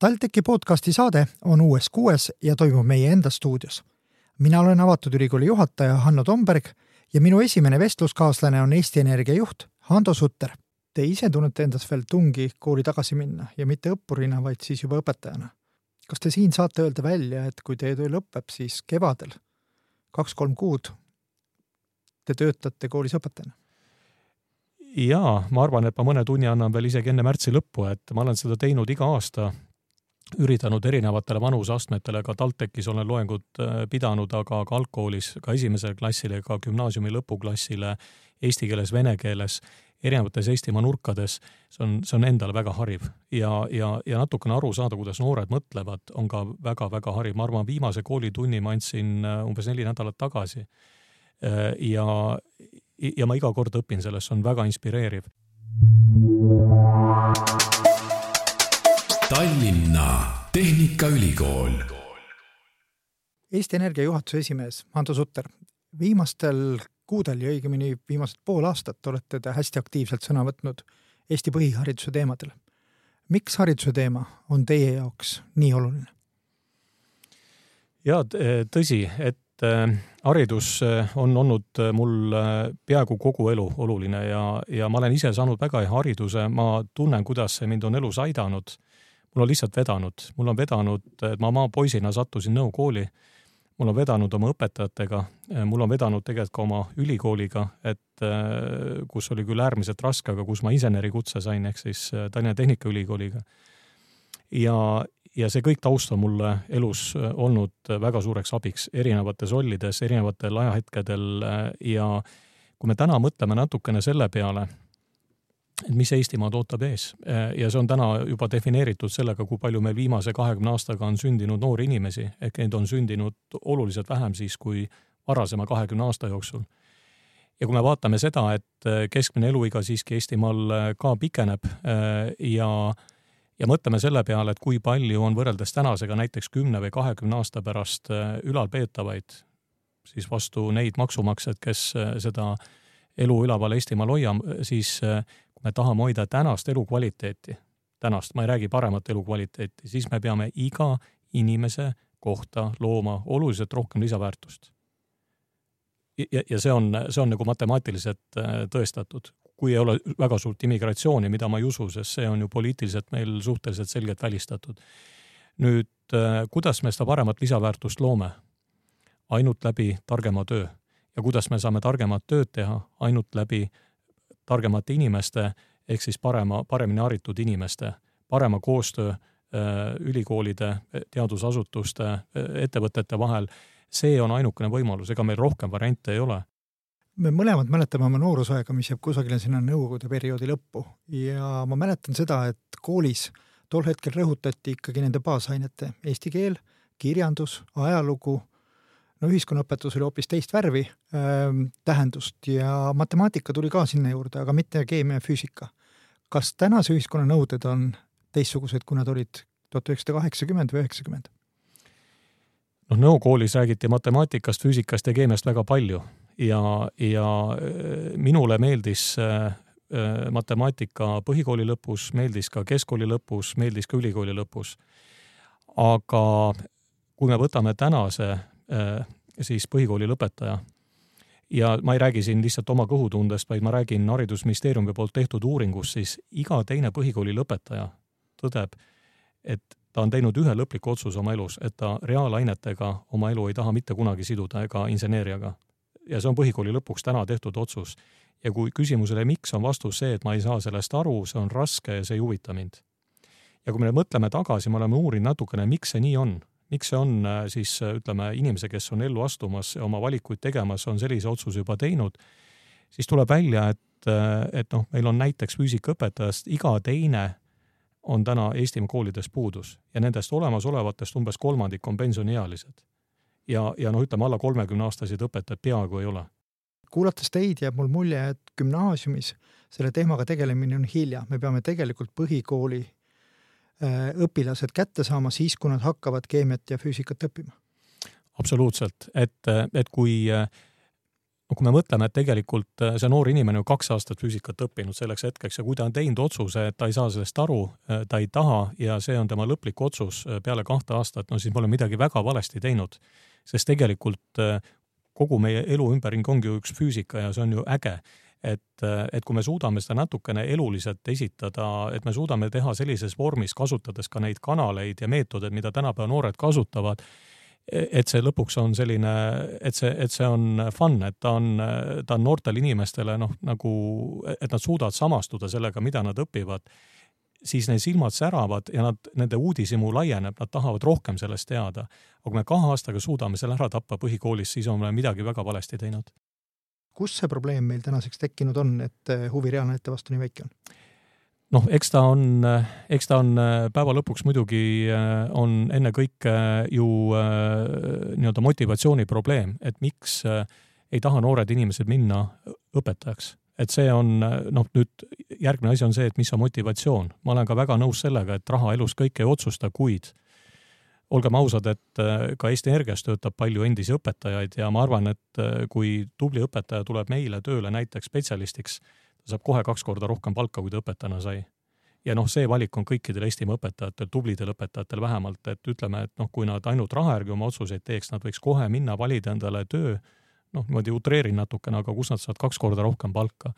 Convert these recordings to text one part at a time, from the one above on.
TalTechi podcasti saade on uues kuues ja toimub meie enda stuudios. mina olen Avatud Ülikooli juhataja Hanno Tomberg ja minu esimene vestluskaaslane on Eesti Energia juht Hando Sutter. Te ise tunnete endas veel tungi kooli tagasi minna ja mitte õppurina, vaid siis juba õpetajana. kas te siin saate öelda välja, et kui teie töö lõpeb, siis kevadel kaks-kolm kuud te töötate koolis õpetajana? jaa, ma arvan, et ma mõne tunni annan veel isegi enne märtsi lõppu, et ma olen seda teinud iga aasta, üritanud erinevatele vanuseastmetele, ka TalTechis olen loengut äh, pidanud, aga ka algkoolis, ka esimesele klassile, ka gümnaasiumi lõpuklassile, eesti keeles, vene keeles, erinevates Eestimaa nurkades, see on, see on endale väga hariv ja, ja, ja natukene aru saada, kuidas noored mõtlevad, on ka väga-väga hariv. ma arvan, viimase koolitunni ma andsin äh, umbes neli nädalat tagasi. Äh, ja, ja ma iga kord õpin sellest, see on väga inspireeriv. Tallinna Tehnikaülikool. Eesti Energia juhatuse esimees Hando Sutter, viimastel kuudel ja õigemini viimased pool aastat olete te hästi aktiivselt sõna võtnud Eesti põhihariduse teemadel. miks hariduse teema on teie jaoks nii oluline? ja tõsi, et äh, haridus äh, on olnud mul peaaegu kogu elu oluline ja, ja ma olen ise saanud väga hea hariduse, ma tunnen, kuidas see mind on elus aidanud. Mul on lihtsalt vedanud, mul on vedanud, ma maapoisina sattusin Nõo kooli, mul on vedanud oma õpetajatega, mul on vedanud tegelikult ka oma ülikooliga, et kus oli küll äärmiselt raske, aga kus ma insenerikutse sain, ehk siis Tallinna Tehnikaülikooliga. ja, ja see kõik taust on mulle elus äh, olnud äh, väga suureks abiks erinevates rollides, erinevatel ajahetkedel äh, ja kui me täna mõtleme natukene selle peale, et mis Eestimaad ootab ees ja see on täna juba defineeritud sellega, kui palju meil viimase kahekümne aastaga on sündinud noori inimesi, ehk neid on sündinud oluliselt vähem siis kui varasema kahekümne aasta jooksul. ja kui me vaatame seda, et keskmine eluiga siiski Eestimaal ka pikeneb ja ja mõtleme selle peale, et kui palju on võrreldes tänasega näiteks kümne või kahekümne aasta pärast äh, ülalpeetavaid, siis vastu neid maksumaksjaid, kes äh, seda elu üleval Eestimaal hoiame, siis äh, me tahame hoida tänast elukvaliteeti, tänast, ma ei räägi paremat elukvaliteeti, siis me peame iga inimese kohta looma oluliselt rohkem lisaväärtust. ja, ja see on, see on nagu matemaatiliselt tõestatud kui ei ole väga suurt immigratsiooni, mida ma ei usu, sest see on ju poliitiliselt meil suhteliselt selgelt välistatud. nüüd, äh, kuidas me seda paremat lisaväärtust loome? ainult läbi targema töö. ja kuidas me saame targemat tööd teha? ainult läbi targemate inimeste ehk siis parema, paremini haritud inimeste, parema koostöö äh, ülikoolide, teadusasutuste, äh, ettevõtete vahel. see on ainukene võimalus, ega meil rohkem variante ei ole me mõlemad mäletame oma noorusaega, mis jääb kusagile sinna nõukogude perioodi lõppu ja ma mäletan seda, et koolis tol hetkel rõhutati ikkagi nende baasainete eesti keel, kirjandus, ajalugu, no ühiskonnaõpetus oli hoopis teist värvi äh, tähendust ja matemaatika tuli ka sinna juurde, aga mitte keemia ja füüsika. kas tänase ühiskonna nõuded on teistsugused, kui nad olid tuhat üheksasada kaheksakümmend või üheksakümmend? noh, Nõo koolis räägiti matemaatikast, füüsikast ja keemiast väga palju ja, ja äh, minule meeldis äh, äh, matemaatika põhikooli lõpus, meeldis ka keskkooli lõpus, meeldis ka ülikooli lõpus. aga kui me võtame tänase siis põhikooli lõpetaja ja ma ei räägi siin lihtsalt oma kõhutundest, vaid ma räägin Haridusministeeriumi poolt tehtud uuringust, siis iga teine põhikooli lõpetaja tõdeb, et ta on teinud ühe lõpliku otsuse oma elus, et ta reaalainetega oma elu ei taha mitte kunagi siduda ega inseneeriaga ja see on põhikooli lõpuks täna tehtud otsus. ja kui küsimusele, miks, on vastus see, et ma ei saa sellest aru, see on raske ja see ei huvita mind. ja kui me mõtleme tagasi, me oleme uurinud natukene, miks see nii on, miks see on äh, siis äh, ütleme, inimese, kes on ellu astumas oma valikuid tegemas, on sellise otsuse juba teinud, siis tuleb välja, et, äh, et noh, meil on näiteks füüsikaõpetajast iga teine on täna Eestimaa koolides puudus ja nendest olemasolevatest umbes kolmandik on pensioniealised ja, ja noh, ütleme alla kolmekümne aastaseid õpetajaid peaaegu ei ole. kuulates teid jääb mul mulje, et gümnaasiumis selle teemaga tegelemine on hilja, me peame tegelikult põhikooli õpilased kätte saama siis, kui nad hakkavad keemiat ja füüsikat õppima. absoluutselt, et, et kui no kui me mõtleme, et tegelikult äh, see noor inimene on kaks aastat füüsikat õppinud selleks hetkeks ja kui ta on teinud otsuse, et ta ei saa sellest aru, äh, ta ei taha ja see on tema lõplik otsus äh, peale kahte aastat, no siis me oleme midagi väga valesti teinud. sest tegelikult kogu meie elu ümberring ongi ju üks füüsika ja see on ju äge. Et, et kui me suudame seda natukene eluliselt esitada, et me suudame teha sellises vormis, kasutades ka neid kanaleid ja meetodeid, mida tänapäeva noored kasutavad et see lõpuks on selline, et see, et see on fun, et ta on, ta on noortele inimestele noh, nagu, et nad suudavad samastuda sellega, mida nad õpivad, siis neil silmad säravad ja nad, nende uudishimu laieneb, nad tahavad rohkem sellest teada. aga kui me kahe aastaga suudame selle ära tappa põhikoolis, siis oleme midagi väga valesti teinud. Kus see probleem meil tänaseks tekkinud on, et huvi reaalnäite vastu nii väike on? noh, eks ta on, eks ta on päeva lõpuks muidugi äh, on ennekõike ju äh, nii-öelda motivatsiooni probleem, et miks äh, ei taha noored inimesed minna õpetajaks. et see on noh, nüüd järgmine asi on see, et mis on motivatsioon. ma olen ka väga nõus sellega, et raha elus kõike ei otsusta, kuid olgem ausad, et ka Eesti Energias töötab palju endisi õpetajaid ja ma arvan, et kui tubli õpetaja tuleb meile tööle näiteks spetsialistiks, ta saab kohe kaks korda rohkem palka, kui ta õpetajana sai. ja noh, see valik on kõikidel Eestimaa õpetajatel, tublidel õpetajatel vähemalt, et ütleme, et noh, kui nad ainult raha järgi oma otsuseid teeks, nad võiks kohe minna, valida endale töö, noh, niimoodi utreerin natukene, aga kus nad saavad kaks korda rohkem palka.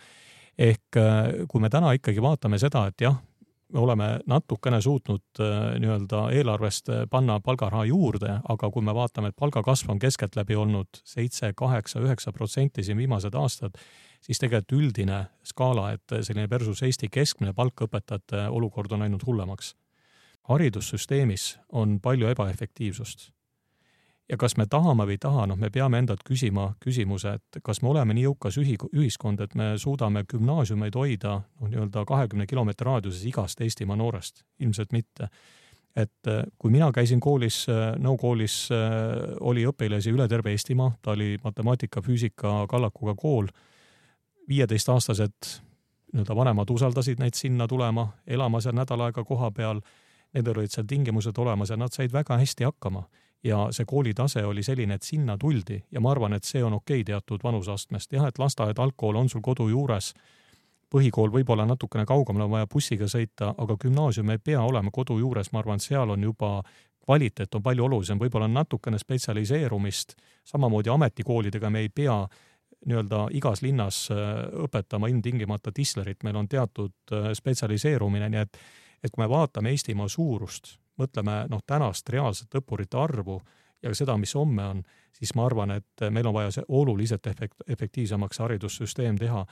ehk äh, kui me täna ikkagi vaatame seda, et jah, me oleme natukene suutnud äh, nii-öelda eelarvest äh, panna palgaraha juurde, aga kui me vaatame, et palgakasv on keskeltläbi olnud seitse, kaheksa, üheksa protsenti siin viimased aastad, siis tegelikult üldine skaala, et selline versus Eesti keskmine palk õpetajate olukord on läinud hullemaks. haridussüsteemis on palju ebaefektiivsust. Ja kas me tahame või ei taha, noh, me peame endalt küsima küsimuse, et kas me oleme nii jõukas ühi-, ühiskond, et me suudame gümnaasiumeid hoida noh, nii-öelda kahekümne kilomeetri raadiuses igast Eestimaa noorest, ilmselt mitte et kui mina käisin koolis, Nõo koolis oli õpilasi üle terve Eestimaa, ta oli matemaatika, füüsika kallakuga kool viieteistaastased nii-öelda vanemad usaldasid neid sinna tulema, elama seal nädal aega koha peal, nendel olid seal tingimused olemas ja nad said väga hästi hakkama. Ja see koolitase oli selline, et sinna tuldi ja ma arvan, et see on okei okay teatud vanuseastmest. jah, et lasteaed, algkool on sul kodu juures, põhikool võib-olla natukene kaugemal on vaja bussiga sõita, aga gümnaasium ei pea olema kodu juures, ma arvan, seal on juba kvaliteet on palju olulisem, võib-olla natukene spetsialiseerumist, samamoodi ametikoolidega me ei pea nii-öelda igas linnas äh, õpetama ilmtingimata dislerit, meil on teatud äh, spetsialiseerumine, nii et et kui me vaatame Eestimaa suurust, mõtleme noh, tänast reaalset õppurite arvu ja seda, mis homme on, siis ma arvan, et meil on vaja see oluliselt efekt-, efektiivsemaks haridussüsteem teha.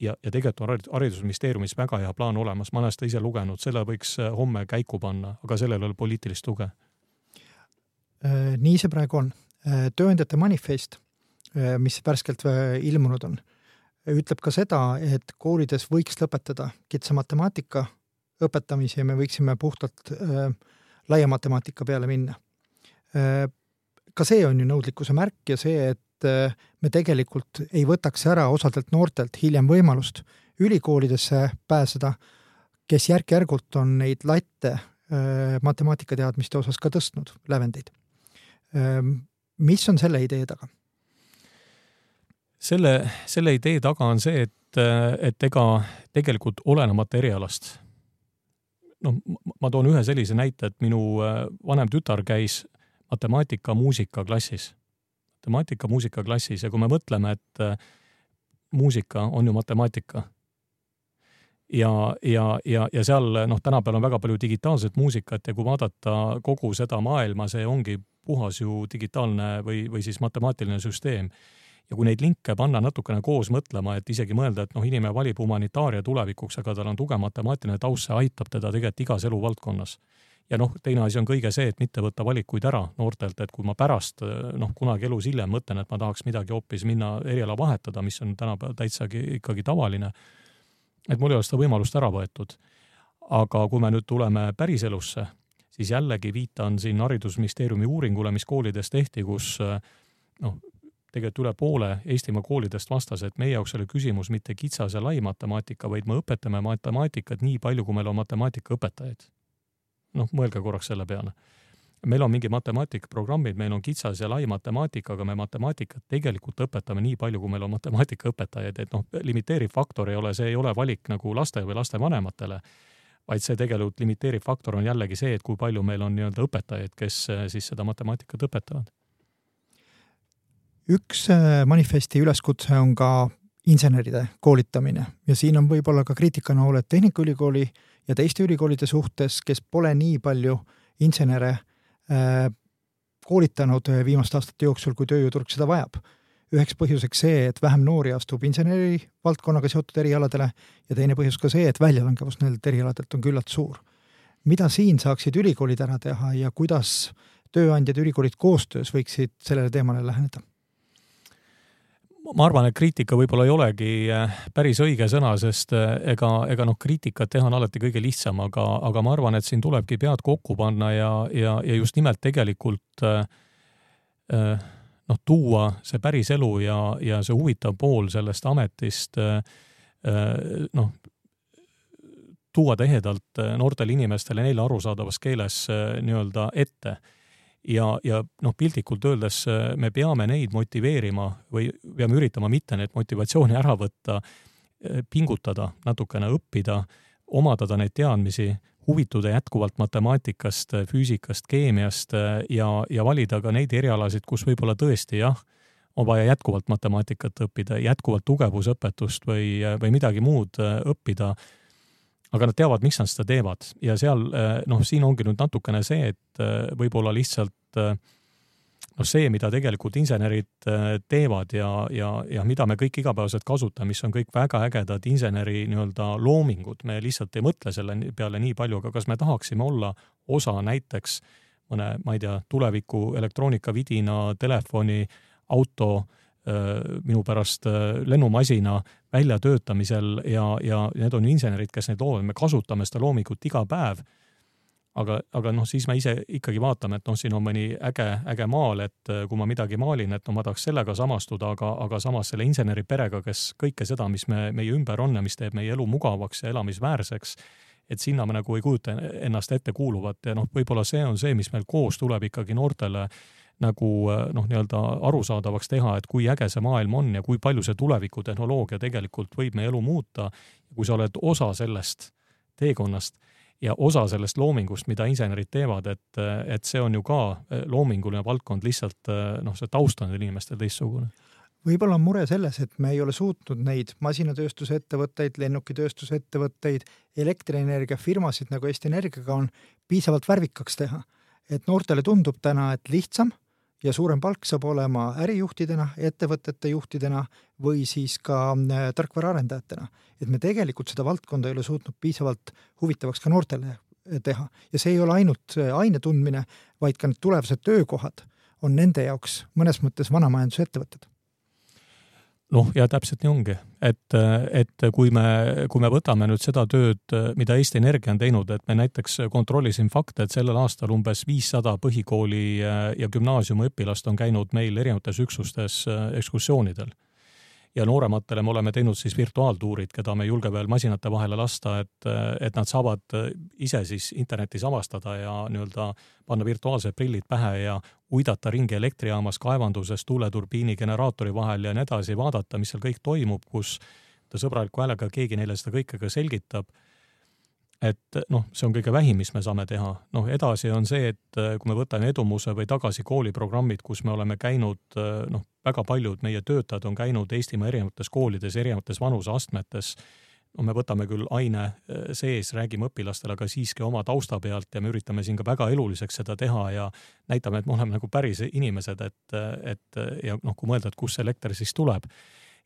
ja, ja tegelikult on Haridusministeeriumis väga hea plaan olemas, ma olen seda ise lugenud, selle võiks äh, homme käiku panna, aga sellel ei ole poliitilist tuge. nii see praegu on. tööandjate manifest Äh, mis värskelt äh, ilmunud on, ütleb ka seda, et koolides võiks lõpetada kitsa matemaatika õpetamise ja me võiksime puhtalt äh, laia matemaatika peale minna äh,. ka see on ju nõudlikkuse märk ja see, et äh, me tegelikult ei võtaks ära osadelt noortelt hiljem võimalust ülikoolidesse pääseda, kes järk-järgult on neid latte äh, matemaatikateadmiste osas ka tõstnud, lävendeid. mis on selle idee taga? selle, selle idee taga on see, et, et ega tegelikult olenemata erialast, noh, ma toon ühe sellise näite, et minu äh, vanem tütar käis matemaatika muusikaklassis, matemaatika muusikaklassis ja kui me mõtleme, et äh, muusika on ju matemaatika. Ja, ja, ja, ja seal noh, tänapäeval on väga palju digitaalset muusikat ja kui vaadata kogu seda maailma, see ongi puhas ju digitaalne või, või siis matemaatiline süsteem ja kui neid linke panna natukene koos mõtlema, et isegi mõelda, et noh, inimene valib humanitaaria tulevikuks, aga tal on tugev matemaatiline taust, see aitab teda tegelikult igas eluvaldkonnas. ja noh, teine asi on kõige see, et mitte võtta valikuid ära noortelt, et kui ma pärast noh, kunagi elus hiljem mõtlen, et ma tahaks midagi hoopis minna eriala vahetada, mis on tänapäeval täitsa ikkagi tavaline, et mul ei ole seda võimalust ära võetud. aga kui me nüüd tuleme päriselusse, siis jällegi viitan siin Haridusministeeriumi uuringule, mis koolides tehti, kus noh, tegelikult üle poole Eestimaa koolidest vastas, et meie jaoks oli küsimus mitte kitsas ja lai matemaatika, vaid me õpetame matemaatikat nii palju, kui meil on matemaatikaõpetajaid. noh, mõelge korraks selle peale. meil on mingi matemaatikaprogrammid, meil on kitsas ja lai matemaatika, aga me matemaatikat tegelikult õpetame nii palju, kui meil on matemaatikaõpetajaid, et noh, limiteeriv faktor ei ole, see ei ole valik nagu laste või lastevanematele, vaid see tegelikult limiteeriv faktor on jällegi see, et kui palju meil on nii-öelda õpetajaid, kes äh, siis seda matemaatikat õpetavad. Üks äh, manifesti üleskutse on ka inseneride koolitamine ja siin on võib-olla ka kriitikanooled Tehnikaülikooli ja teiste ülikoolide suhtes, kes pole nii palju insenere Äh, koolitanud äh, viimaste aastate jooksul, kui tööjõuturg seda vajab. üheks põhjuseks see, et vähem noori astub inseneri valdkonnaga seotud erialadele ja teine põhjus ka see, et väljalangevus nendelt erialadelt on küllalt suur. mida siin saaksid ülikoolid ära teha ja kuidas tööandjad ja ülikoolid koostöös võiksid sellele teemale läheneda? Ma arvan, et kriitika võib-olla ei olegi äh, päris õige sõna, sest äh, ega, ega noh, kriitikat teha on alati kõige lihtsam, aga, aga ma arvan, et siin tulebki pead kokku panna ja, ja, ja just nimelt tegelikult äh, noh, tuua see päris elu ja, ja see huvitav pool sellest ametist noh, tuua tihedalt noortele inimestele neile arusaadavas keeles nii-öelda ette ja, ja noh, piltlikult öeldes äh, me peame neid motiveerima või peame üritama mitte need motivatsiooni ära võtta, äh, pingutada, natukene õppida, omadada neid teadmisi, huvituda jätkuvalt matemaatikast, füüsikast, keemiast äh, ja, ja valida ka neid erialasid, kus võib-olla tõesti jah, on vaja jätkuvalt matemaatikat õppida, jätkuvalt tugevusõpetust või, või midagi muud õppida aga nad teavad, miks nad seda teevad. Ja seal eh, noh, siin ongi nüüd natukene see, et eh, võib-olla lihtsalt eh, noh, see, mida tegelikult insenerid teevad ja, ja, ja mida me kõik igapäevaselt kasutame, mis on kõik väga ägedad inseneri nii-öelda loomingud, me lihtsalt ei mõtle selle peale nii palju, aga kas me tahaksime olla osa näiteks mõne, ma ei tea, tuleviku elektroonikavidina, telefoni, auto Äh, minu pärast äh, lennumasina väljatöötamisel ja, ja need on insenerid, kes neid loovad, me kasutame seda loomingut iga päev. aga, aga noh, siis me ise ikkagi vaatame, et noh, siin on mõni äge, äge maal, et äh, kui ma midagi maalin, et no ma tahaks sellega samastuda, aga, aga samas selle inseneri perega, kes kõike seda, mis me, meie ümber on ja mis teeb meie elu mugavaks ja elamisväärseks, et sinna me nagu ei kujuta ennast ette kuuluvat ja noh, võib-olla see on see, mis meil koos tuleb ikkagi noortele nagu äh, noh, nii-öelda arusaadavaks teha, et kui äge see maailm on ja kui palju see tulevikutehnoloogia tegelikult võib meie elu muuta. kui sa oled osa sellest teekonnast ja osa sellest loomingust, mida insenerid teevad, et, et see on ju ka äh, loominguline valdkond, lihtsalt noh, see taust on inimestel teistsugune võib-olla on mure selles, et me ei ole suutnud neid masinatööstuse ettevõtteid, lennukitööstuse ettevõtteid, elektrienergiafirmasid nagu Eesti Energiaga on piisavalt värvikaks teha. et noortele tundub täna, et lihtsam ja suurem palk saab olema ärijuhtidena, ettevõtete juhtidena või siis ka äh, tarkvaraarendajatena. et me tegelikult seda valdkonda ei ole suutnud piisavalt huvitavaks ka noortele äh, teha ja see ei ole ainult äh, aine tundmine, vaid ka need tulevased töökohad on nende jaoks mõnes mõttes vanamajandusettevõtted noh, ja täpselt nii ongi, et, et kui me, kui me võtame nüüd seda tööd, mida Eesti Energia on teinud, et me näiteks kontrollisime fakte, et sellel aastal umbes viissada põhikooli ja gümnaasiumi õpilast on käinud meil erinevates üksustes ekskursioonidel ja noorematele me oleme teinud siis virtuaaltuurid, keda me ei julge veel masinate vahele lasta, et, et nad saavad ise siis internetis avastada ja nii-öelda panna virtuaalsed prillid pähe ja uidata ringi elektrijaamas, kaevanduses, tuuleturbiini, generaatori vahel ja nii edasi, vaadata, mis seal kõik toimub, kus ta sõbraliku häälega keegi neile seda kõike ka selgitab et noh, see on kõige vähim, mis me saame teha. noh, edasi on see, et äh, kui me võtame Edumuse või Tagasi kooli programmid, kus me oleme käinud, äh, noh, väga paljud meie töötajad on käinud Eestimaa erinevates koolides, erinevates vanuseastmetes. no me võtame küll aine sees, räägime õpilastele, aga siiski oma tausta pealt ja me üritame siin ka väga eluliseks seda teha ja näitame, et me oleme nagu päris inimesed, et, et ja noh, kui mõelda, et kust see elekter siis tuleb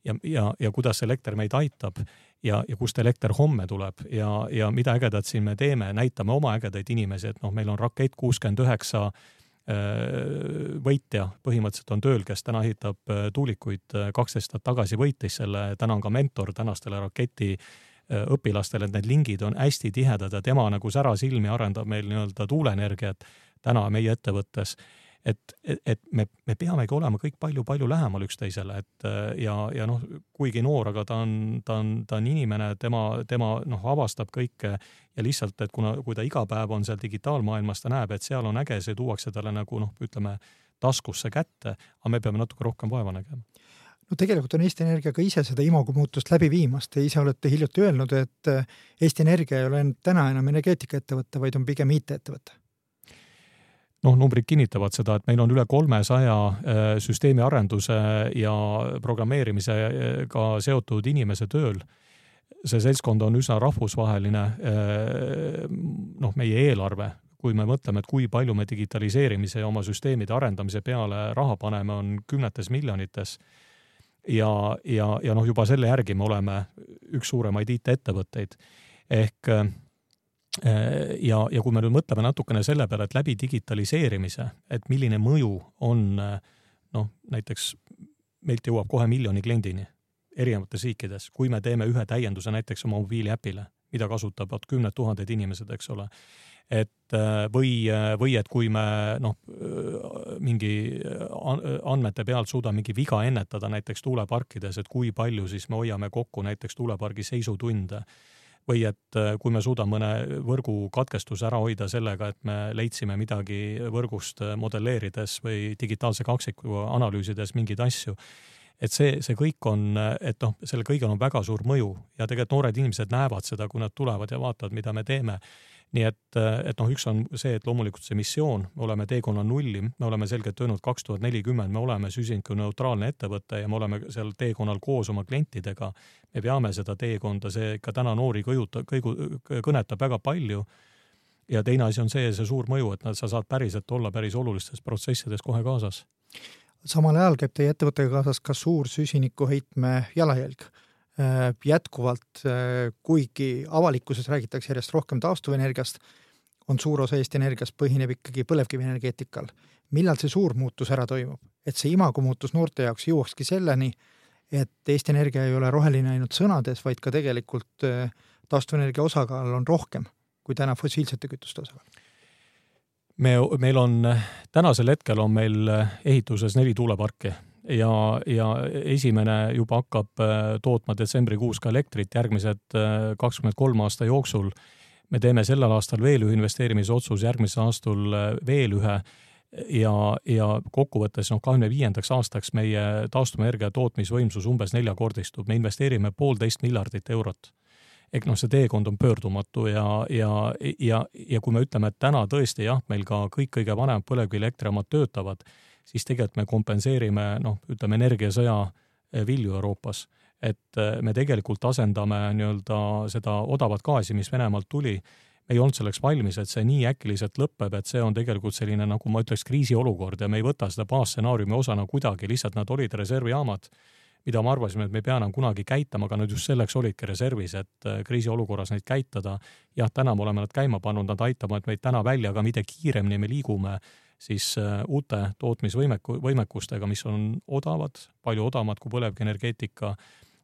ja, ja, ja kuidas elekter meid aitab ja, ja kust elekter homme tuleb. Ja, ja mida ägedat siin me teeme, näitame oma ägedaid inimesi, et noh, meil on rakett kuuskümmend üheksa äh, võitja. Põhimõtteliselt on tööl, kes täna ehitab äh, tuulikuid, äh, kaksteist aastat tagasi võitis selle, täna on ka mentor tänastele raketi õpilastele, et need lingid on hästi tihedad ja tema nagu särasilmi arendab meil nii-öelda tuuleenergiat täna meie ettevõttes et, et me, me peamegi olema kõik palju-palju lähemal üksteisele, et ja, ja noh, kuigi noor, aga ta on, ta on, ta on inimene, tema, tema noh, avastab kõike ja lihtsalt, et kuna, kui ta iga päev on seal digitaalmaailmas, ta näeb, et seal on äge, see tuuakse talle nagu noh, ütleme taskusse kätte, aga me peame natuke rohkem vaeva nägema. No tegelikult on Eesti Energia ka ise seda imago muutust läbi viimas, te ise olete hiljuti öelnud, et Eesti Energia ei ole täna enam energeetikaettevõte, vaid on pigem IT-ettevõte noh, numbrid kinnitavad seda, et meil on üle kolmesaja äh, süsteemi arenduse ja programmeerimisega seotud inimese tööl. see seltskond on üsna rahvusvaheline. Äh, noh, meie eelarve, kui me mõtleme, et kui palju me digitaliseerimise ja oma süsteemide arendamise peale raha paneme, on kümnetes miljonites. ja, ja, ja noh, juba selle järgi me oleme üks suuremaid IT-ettevõtteid ehk Äh, ja, ja kui me nüüd mõtleme natukene selle peale, et läbi digitaliseerimise, et milline mõju on äh, noh, näiteks meilt jõuab kohe miljoni kliendini erinevates riikides, kui me teeme ühe täienduse näiteks oma mobiiliäpile, mida kasutavad kümned tuhanded inimesed, eks ole. et äh, või, või et kui me noh, mingi andmete pealt suudame mingi viga ennetada näiteks tuuleparkides, et kui palju siis me hoiame kokku näiteks tuulepargi seisutunde või et äh, kui me suudame mõne võrgukatkestuse ära hoida sellega, et me leidsime midagi võrgust äh, modelleerides või digitaalse kaksiku analüüsides mingeid asju, et see, see kõik on, et noh, sellel kõigil on väga suur mõju ja tegelikult noored inimesed näevad seda, kui nad tulevad ja vaatavad, mida me teeme nii et, et noh, üks on see, et loomulikult see missioon, me oleme teekonna nulli, me oleme selgelt öelnud kaks tuhat nelikümmend, me oleme süsinikuneutraalne ettevõte ja me oleme seal teekonnal koos oma klientidega. me peame seda teekonda, see ikka täna noori kõjuta, kõigu, kõnetab väga palju. ja teine asi on see, see suur mõju, et sa saad päriselt olla päris olulistes protsessides kohe kaasas. Samal ajal käib teie ettevõttega kaasas ka suur süsinikuheitme jalajälg Äh, jätkuvalt, äh, kuigi avalikkuses räägitakse järjest rohkem taastuvenergiast, on suur osa Eesti Energiast põhineb ikkagi põlevkivienergeetikal. millal see suur muutus ära toimub, et see imago muutus noorte jaoks jõuakski selleni, et Eesti Energia ei ole roheline ainult sõnades, vaid ka tegelikult äh, taastuvenergia osakaal on rohkem kui täna fossiilsete kütuste osakaal? Me, meil on, tänasel hetkel on meil ehituses neli tuuleparki ja, ja esimene juba hakkab äh, tootma detsembrikuus ka elektrit järgmised äh, kakskümmend kolm aasta jooksul. me teeme sellel aastal veel ühe investeerimisotsuse, järgmisel aastal äh, veel ühe. Ja, ja kokkuvõttes noh, kahekümne viiendaks aastaks meie taastuvenergia tootmisvõimsus umbes neljakordistub, me investeerime poolteist miljardit eurot ehk noh, see teekond on pöördumatu ja, ja, ja, ja kui me ütleme, et täna tõesti jah, meil ka kõik kõige vanemad põlevkivielektrijaamad töötavad siis tegelikult me kompenseerime noh, ütleme energiasõja eh, vilju Euroopas. et eh, me tegelikult asendame nii-öelda seda odavat gaasi, mis Venemaalt tuli, me ei olnud selleks valmis, et see nii äkiliselt lõpeb, et see on tegelikult selline, nagu ma ütleks, kriisiolukord ja me ei võta seda baasstsenaariumi osana kuidagi, lihtsalt nad olid reservijaamad, mida me arvasime, et me ei pea enam kunagi käitama, aga nad just selleks olidki reservis, et eh, kriisiolukorras neid käitada. jah, täna me oleme nad käima pannud, nad aitavad meid täna välja, aga mida kiiremini me liigume siis äh, uute tootmisvõimeku, võimekustega, mis on odavad, palju odavamad kui põlevkivienergeetika.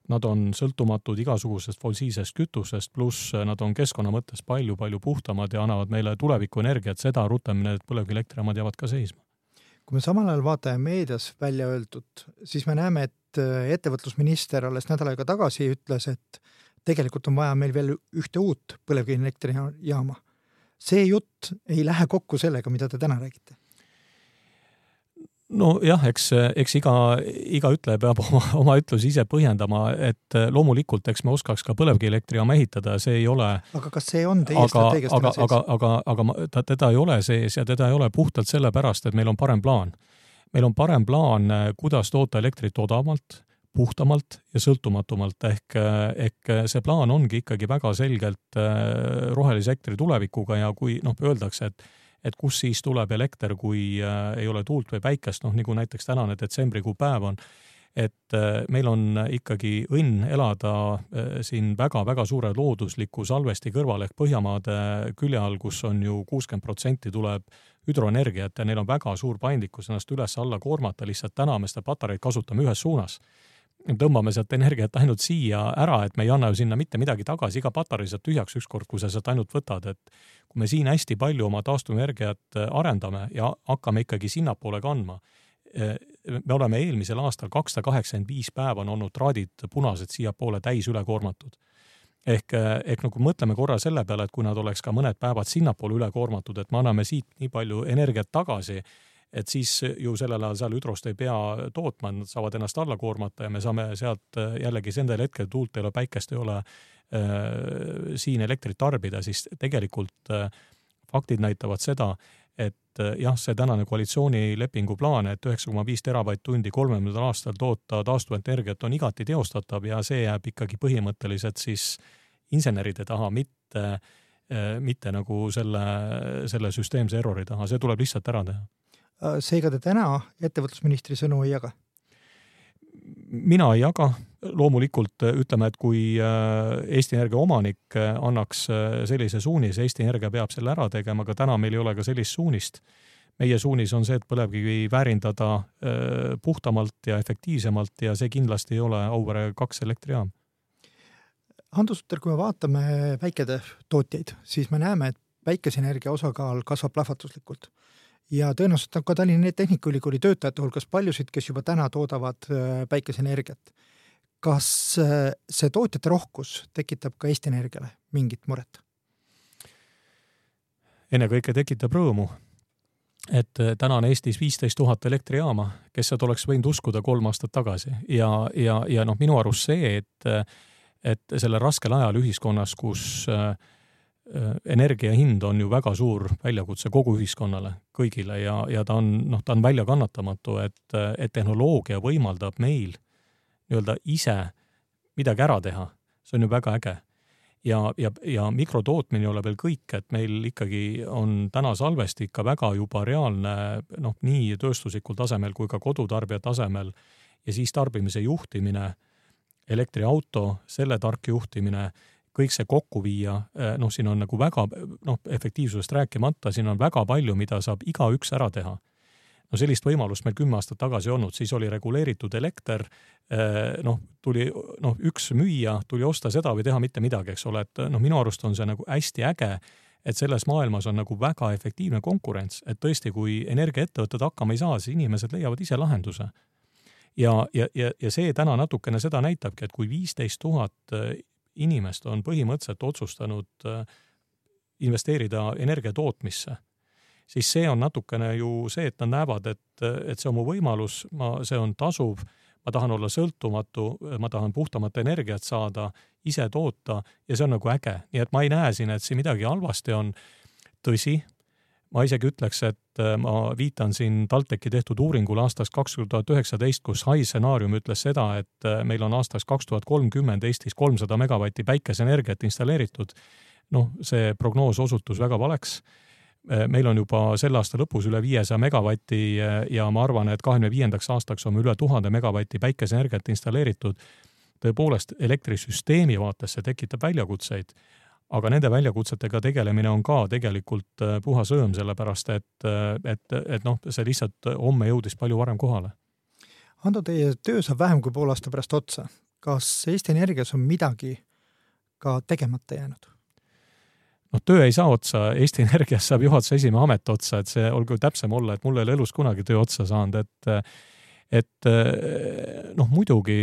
Nad on sõltumatud igasugusest fossiilsest kütusest, pluss äh, nad on keskkonna mõttes palju-palju puhtamad ja annavad meile tulevikuenergiat, seda rutem need põlevkivielektrijaamad jäävad ka seisma. kui me samal ajal vaatame meedias välja öeldud, siis me näeme, et äh, ettevõtlusminister alles nädal aega tagasi ütles, et tegelikult on vaja meil veel ühte uut põlevkivielektrijaama. see jutt ei lähe kokku sellega, mida te täna räägite nojah, eks, eks iga, iga ütleja peab oma, oma ütlusi ise põhjendama, et loomulikult, eks me oskaks ka põlevkivielektrijaama ehitada, see ei ole. aga kas see on teie strateegias aga, sees? aga, aga, aga, aga ta, teda ei ole sees ja teda ei ole puhtalt sellepärast, et meil on parem plaan. Meil on parem plaan, kuidas toota elektrit odavamalt, puhtamalt ja sõltumatumalt, ehk, ehk see plaan ongi ikkagi väga selgelt äh, rohelise elektri tulevikuga ja kui noh, öeldakse, et et kust siis tuleb elekter, kui äh, ei ole tuult või päikest, noh nagu näiteks tänane detsembrikuu päev on, et äh, meil on ikkagi õnn elada äh, siin väga-väga suure loodusliku salvesti kõrval ehk Põhjamaade külje all, kus on ju kuuskümmend protsenti tuleb hüdroenergiat ja neil on väga suur paindlikkus ennast üles-alla koormata, lihtsalt täna me seda patareid kasutame ühes suunas. Tõmbame sealt energiat ainult siia ära, et me ei anna ju sinna mitte midagi tagasi, iga patarei saab tühjaks ükskord, kui sa sealt ainult võtad, et kui me siin hästi palju oma taastuvenergiat arendame ja hakkame ikkagi sinnapoole kandma, me oleme eelmisel aastal kakssada kaheksakümmend viis päeva on olnud traadid punased siiapoole täis ülekoormatud ehk, ehk nagu mõtleme korra selle peale, et kui nad oleks ka mõned päevad sinnapoole ülekoormatud, et me anname siit nii palju energiat tagasi, et siis ju sellel ajal seal hüdrost ei pea tootma, nad saavad ennast alla koormata ja me saame sealt jällegi nendel hetkedel tuult ei ole, päikest ei ole äh,, siin elektrit tarbida, siis tegelikult äh, faktid näitavad seda, et äh, jah, see tänane koalitsioonilepingu plaan, et üheksa koma viis teravatt-tundi kolmekümnendal aastal toota taastuvenergiat on igati teostatav ja see jääb ikkagi põhimõtteliselt siis inseneride taha, mitte, äh, mitte nagu selle, selle süsteemse errori taha, see tuleb lihtsalt ära teha. Äh, seega te täna ettevõtlusministri sõnu ei jaga? mina ei jaga, loomulikult ütleme, et kui äh, Eesti Energia omanik annaks sellise suunise, Eesti Energia peab selle ära tegema, aga täna meil ei ole ka sellist suunist. meie suunis on see, et põlevkivi väärindada puhtamalt ja efektiivsemalt ja see kindlasti ei ole Auvere kaks elektrijaam. Hando Sutter, kui me vaatame päiketootjaid, siis me näeme, et päikeseenergia osakaal kasvab plahvatuslikult ja tõenäoliselt on ka Tallinna Tehnikaülikooli töötajate hulgas paljusid, kes juba täna toodavad äh, päikeseenergiat. kas äh, see tootjate rohkus tekitab ka Eesti Energiale mingit muret? ennekõike tekitab rõõmu, et äh, täna on Eestis viisteist tuhat elektrijaama, kes seda oleks võinud uskuda kolm aastat tagasi ja, ja, ja noh, minu arust see, et, et sellel raskel ajal ühiskonnas, kus äh, Äh, energia hind on ju väga suur väljakutse kogu ühiskonnale, kõigile ja, ja ta on, noh, ta on väljakannatamatu, et, et tehnoloogia võimaldab meil nii-öelda ise midagi ära teha. see on ju väga äge. ja, ja, ja mikrotootmine ei ole veel kõik, et meil ikkagi on täna salvesti ikka väga juba reaalne, noh, nii tööstuslikul tasemel kui ka kodutarbija tasemel ja siis tarbimise juhtimine, elektriauto, selle tark juhtimine kõik see kokku viia, eh, noh, siin on nagu väga, noh, efektiivsusest rääkimata, siin on väga palju, mida saab igaüks ära teha. no sellist võimalust meil kümme aastat tagasi ei olnud, siis oli reguleeritud elekter, eh, noh, tuli, noh, üks müüja tuli osta seda või teha mitte midagi, eks ole, et noh, minu arust on see nagu hästi äge, et selles maailmas on nagu väga efektiivne konkurents, et tõesti, kui energiaettevõtted hakkama ei saa, siis inimesed leiavad ise lahenduse ja, ja, ja, ja see täna natukene seda näitabki, et kui viisteist tuhat inimest on põhimõtteliselt otsustanud äh, investeerida energia tootmisse, siis see on natukene ju see, et nad näevad, et, et see on mu võimalus, ma, see on tasuv, ma tahan olla sõltumatu, ma tahan puhtamat energiat saada, ise toota ja see on nagu äge, nii et ma ei näe siin, et siin midagi halvasti on. tõsi, ma isegi ütleks, et äh, ma viitan siin TalTechi tehtud uuringule aastast kaks tuhat üheksateist, kus High stsenaarium ütles seda, et äh, meil on aastaks kaks tuhat kolmkümmend Eestis kolmsada megavatti päikeseenergiat installeeritud. noh, see prognoos osutus väga valeks. Äh, meil on juba selle aasta lõpus üle viiesaja megavati ja ma arvan, et kahekümne viiendaks aastaks on üle tuhande megavati päikeseenergiat installeeritud. tõepoolest elektrisüsteemi vaates see tekitab väljakutseid aga nende väljakutsetega tegelemine on ka tegelikult äh, puhas rõõm, sellepärast et, äh, et, et noh, see lihtsalt homme jõudis palju varem kohale. Ando, teie töö saab vähem kui poole aasta pärast otsa. kas Eesti Energias on midagi ka tegemata jäänud? noh, töö ei saa otsa, Eesti Energias saab juhatuse esimehe amet otsa, et see, olgu täpsem olla, et mul ei ole elus kunagi töö otsa saanud, et et eh, noh, muidugi,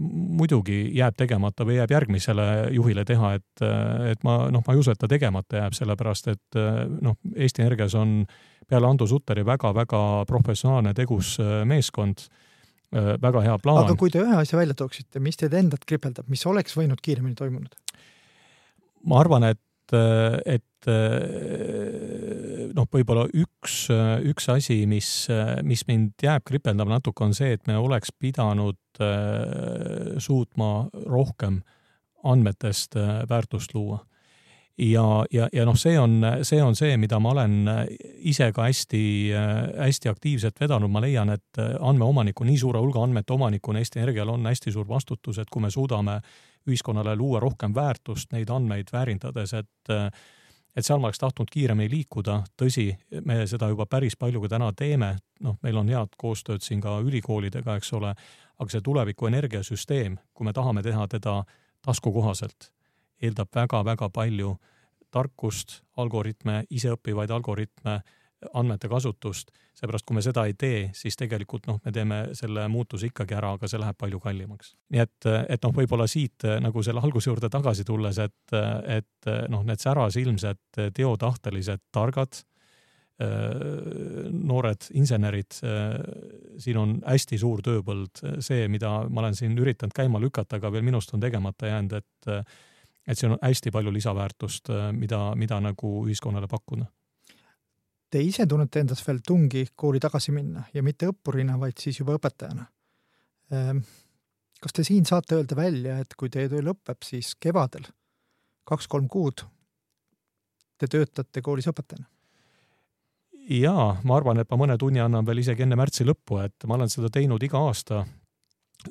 muidugi jääb tegemata või jääb järgmisele juhile teha, et, et ma noh, ma ei usu, et ta tegemata jääb, sellepärast et noh, Eesti Energias on peale Ando Sutteri väga-väga professionaalne, tegus eh, meeskond, eh, väga hea plaan. aga kui te ühe asja välja tooksite, mis teid endat kripeldab, mis oleks võinud kiiremini toimunud? ma arvan, et, et noh, võib-olla üks, üks asi, mis, mis mind jääb kripeldama natuke, on see, et me oleks pidanud äh, suutma rohkem andmetest äh, väärtust luua. Ja, ja, ja noh, see on, see on see, mida ma olen ise ka hästi, hästi aktiivselt vedanud, ma leian, et andmeomaniku, nii suure hulga andmete omanikuna Eesti Energial on hästi suur vastutus, et kui me suudame ühiskonnale luua rohkem väärtust neid andmeid väärindades, et et seal ma oleks tahtnud kiiremini liikuda, tõsi, me seda juba päris palju ka täna teeme, noh, meil on head koostööd siin ka ülikoolidega, eks ole, aga see tuleviku energiasüsteem, kui me tahame teha teda taskukohaselt, eeldab väga-väga palju tarkust, algoritme, iseõppivaid algoritme, andmete kasutust, seepärast kui me seda ei tee, siis tegelikult noh, me teeme selle muutuse ikkagi ära, aga see läheb palju kallimaks. nii et, et noh, võib-olla siit nagu selle alguse juurde tagasi tulles, et, et noh, need särasilmsed, teotahtelised, targad noored insenerid, siin on hästi suur tööpõld, see, mida ma olen siin üritanud käima lükata, aga veel minust on tegemata jäänud, et et siin on hästi palju lisaväärtust, mida, mida nagu ühiskonnale pakkuda. Te ise tunnete endas veel tungi kooli tagasi minna ja mitte õppurina, vaid siis juba õpetajana. kas te siin saate öelda välja, et kui teie töö lõpeb, siis kevadel kaks-kolm kuud te töötate koolis õpetajana? jaa, ma arvan, et ma mõne tunni annan veel isegi enne märtsi lõppu, et ma olen seda teinud iga aasta,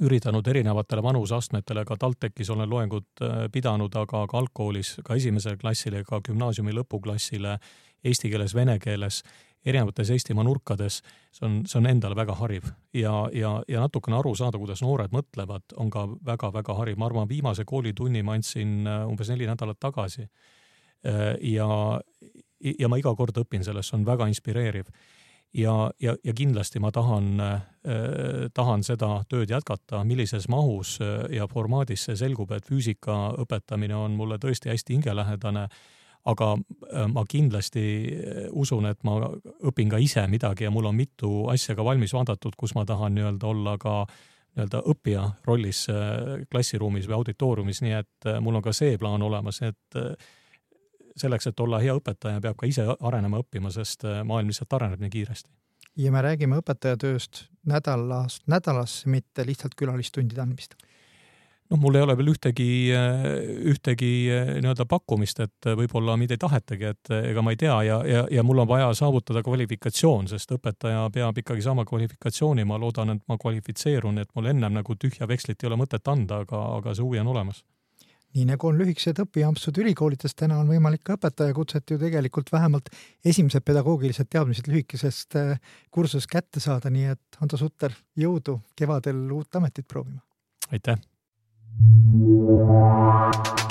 üritanud erinevatele vanuseastmetele, ka TalTechis olen loengud äh, pidanud, aga ka algkoolis, ka esimesele klassile, ka gümnaasiumi lõpuklassile eesti keeles, vene keeles, erinevates Eestimaa nurkades, see on, see on endale väga hariv ja, ja, ja natukene aru saada, kuidas noored mõtlevad, on ka väga-väga hariv. ma arvan, viimase koolitunni ma andsin äh, umbes neli nädalat tagasi. Äh, ja, ja ma iga kord õpin sellest, see on väga inspireeriv. ja, ja, ja kindlasti ma tahan äh,, tahan seda tööd jätkata, millises mahus ja formaadis see selgub, et füüsika õpetamine on mulle tõesti hästi hingelähedane aga äh, ma kindlasti äh, usun, et ma õpin ka ise midagi ja mul on mitu asja ka valmis vaadatud, kus ma tahan nii-öelda olla ka nii-öelda õppija rollis klassiruumis või auditooriumis, nii et mul on ka see plaan olemas, et selleks, et olla hea õpetaja, peab ka ise arenema, õppima, sest äh, maailm lihtsalt areneb nii kiiresti. ja me räägime õpetajatööst nädalast nädalasse, mitte lihtsalt külalistundide andmist noh, mul ei ole veel ühtegi, äh, ühtegi äh, nii-öelda pakkumist, et võib-olla mind ei tahetagi, et ega ma ei tea ja, ja, ja mul on vaja saavutada kvalifikatsioon, sest õpetaja peab ikkagi saama kvalifikatsiooni, ma loodan, et ma kvalifitseerun, et mul ennem nagu tühja vekslit ei ole mõtet anda, aga, aga see huvi on olemas nii nagu on lühikesed õpiampsud ülikoolides, täna on võimalik ka õpetajakutset ju tegelikult vähemalt esimesed pedagoogilised teadmised lühikesest äh, kursusest kätte saada, nii et Hando Sutter, jõudu kevadel uut ametit proovima! aitäh! Thank you.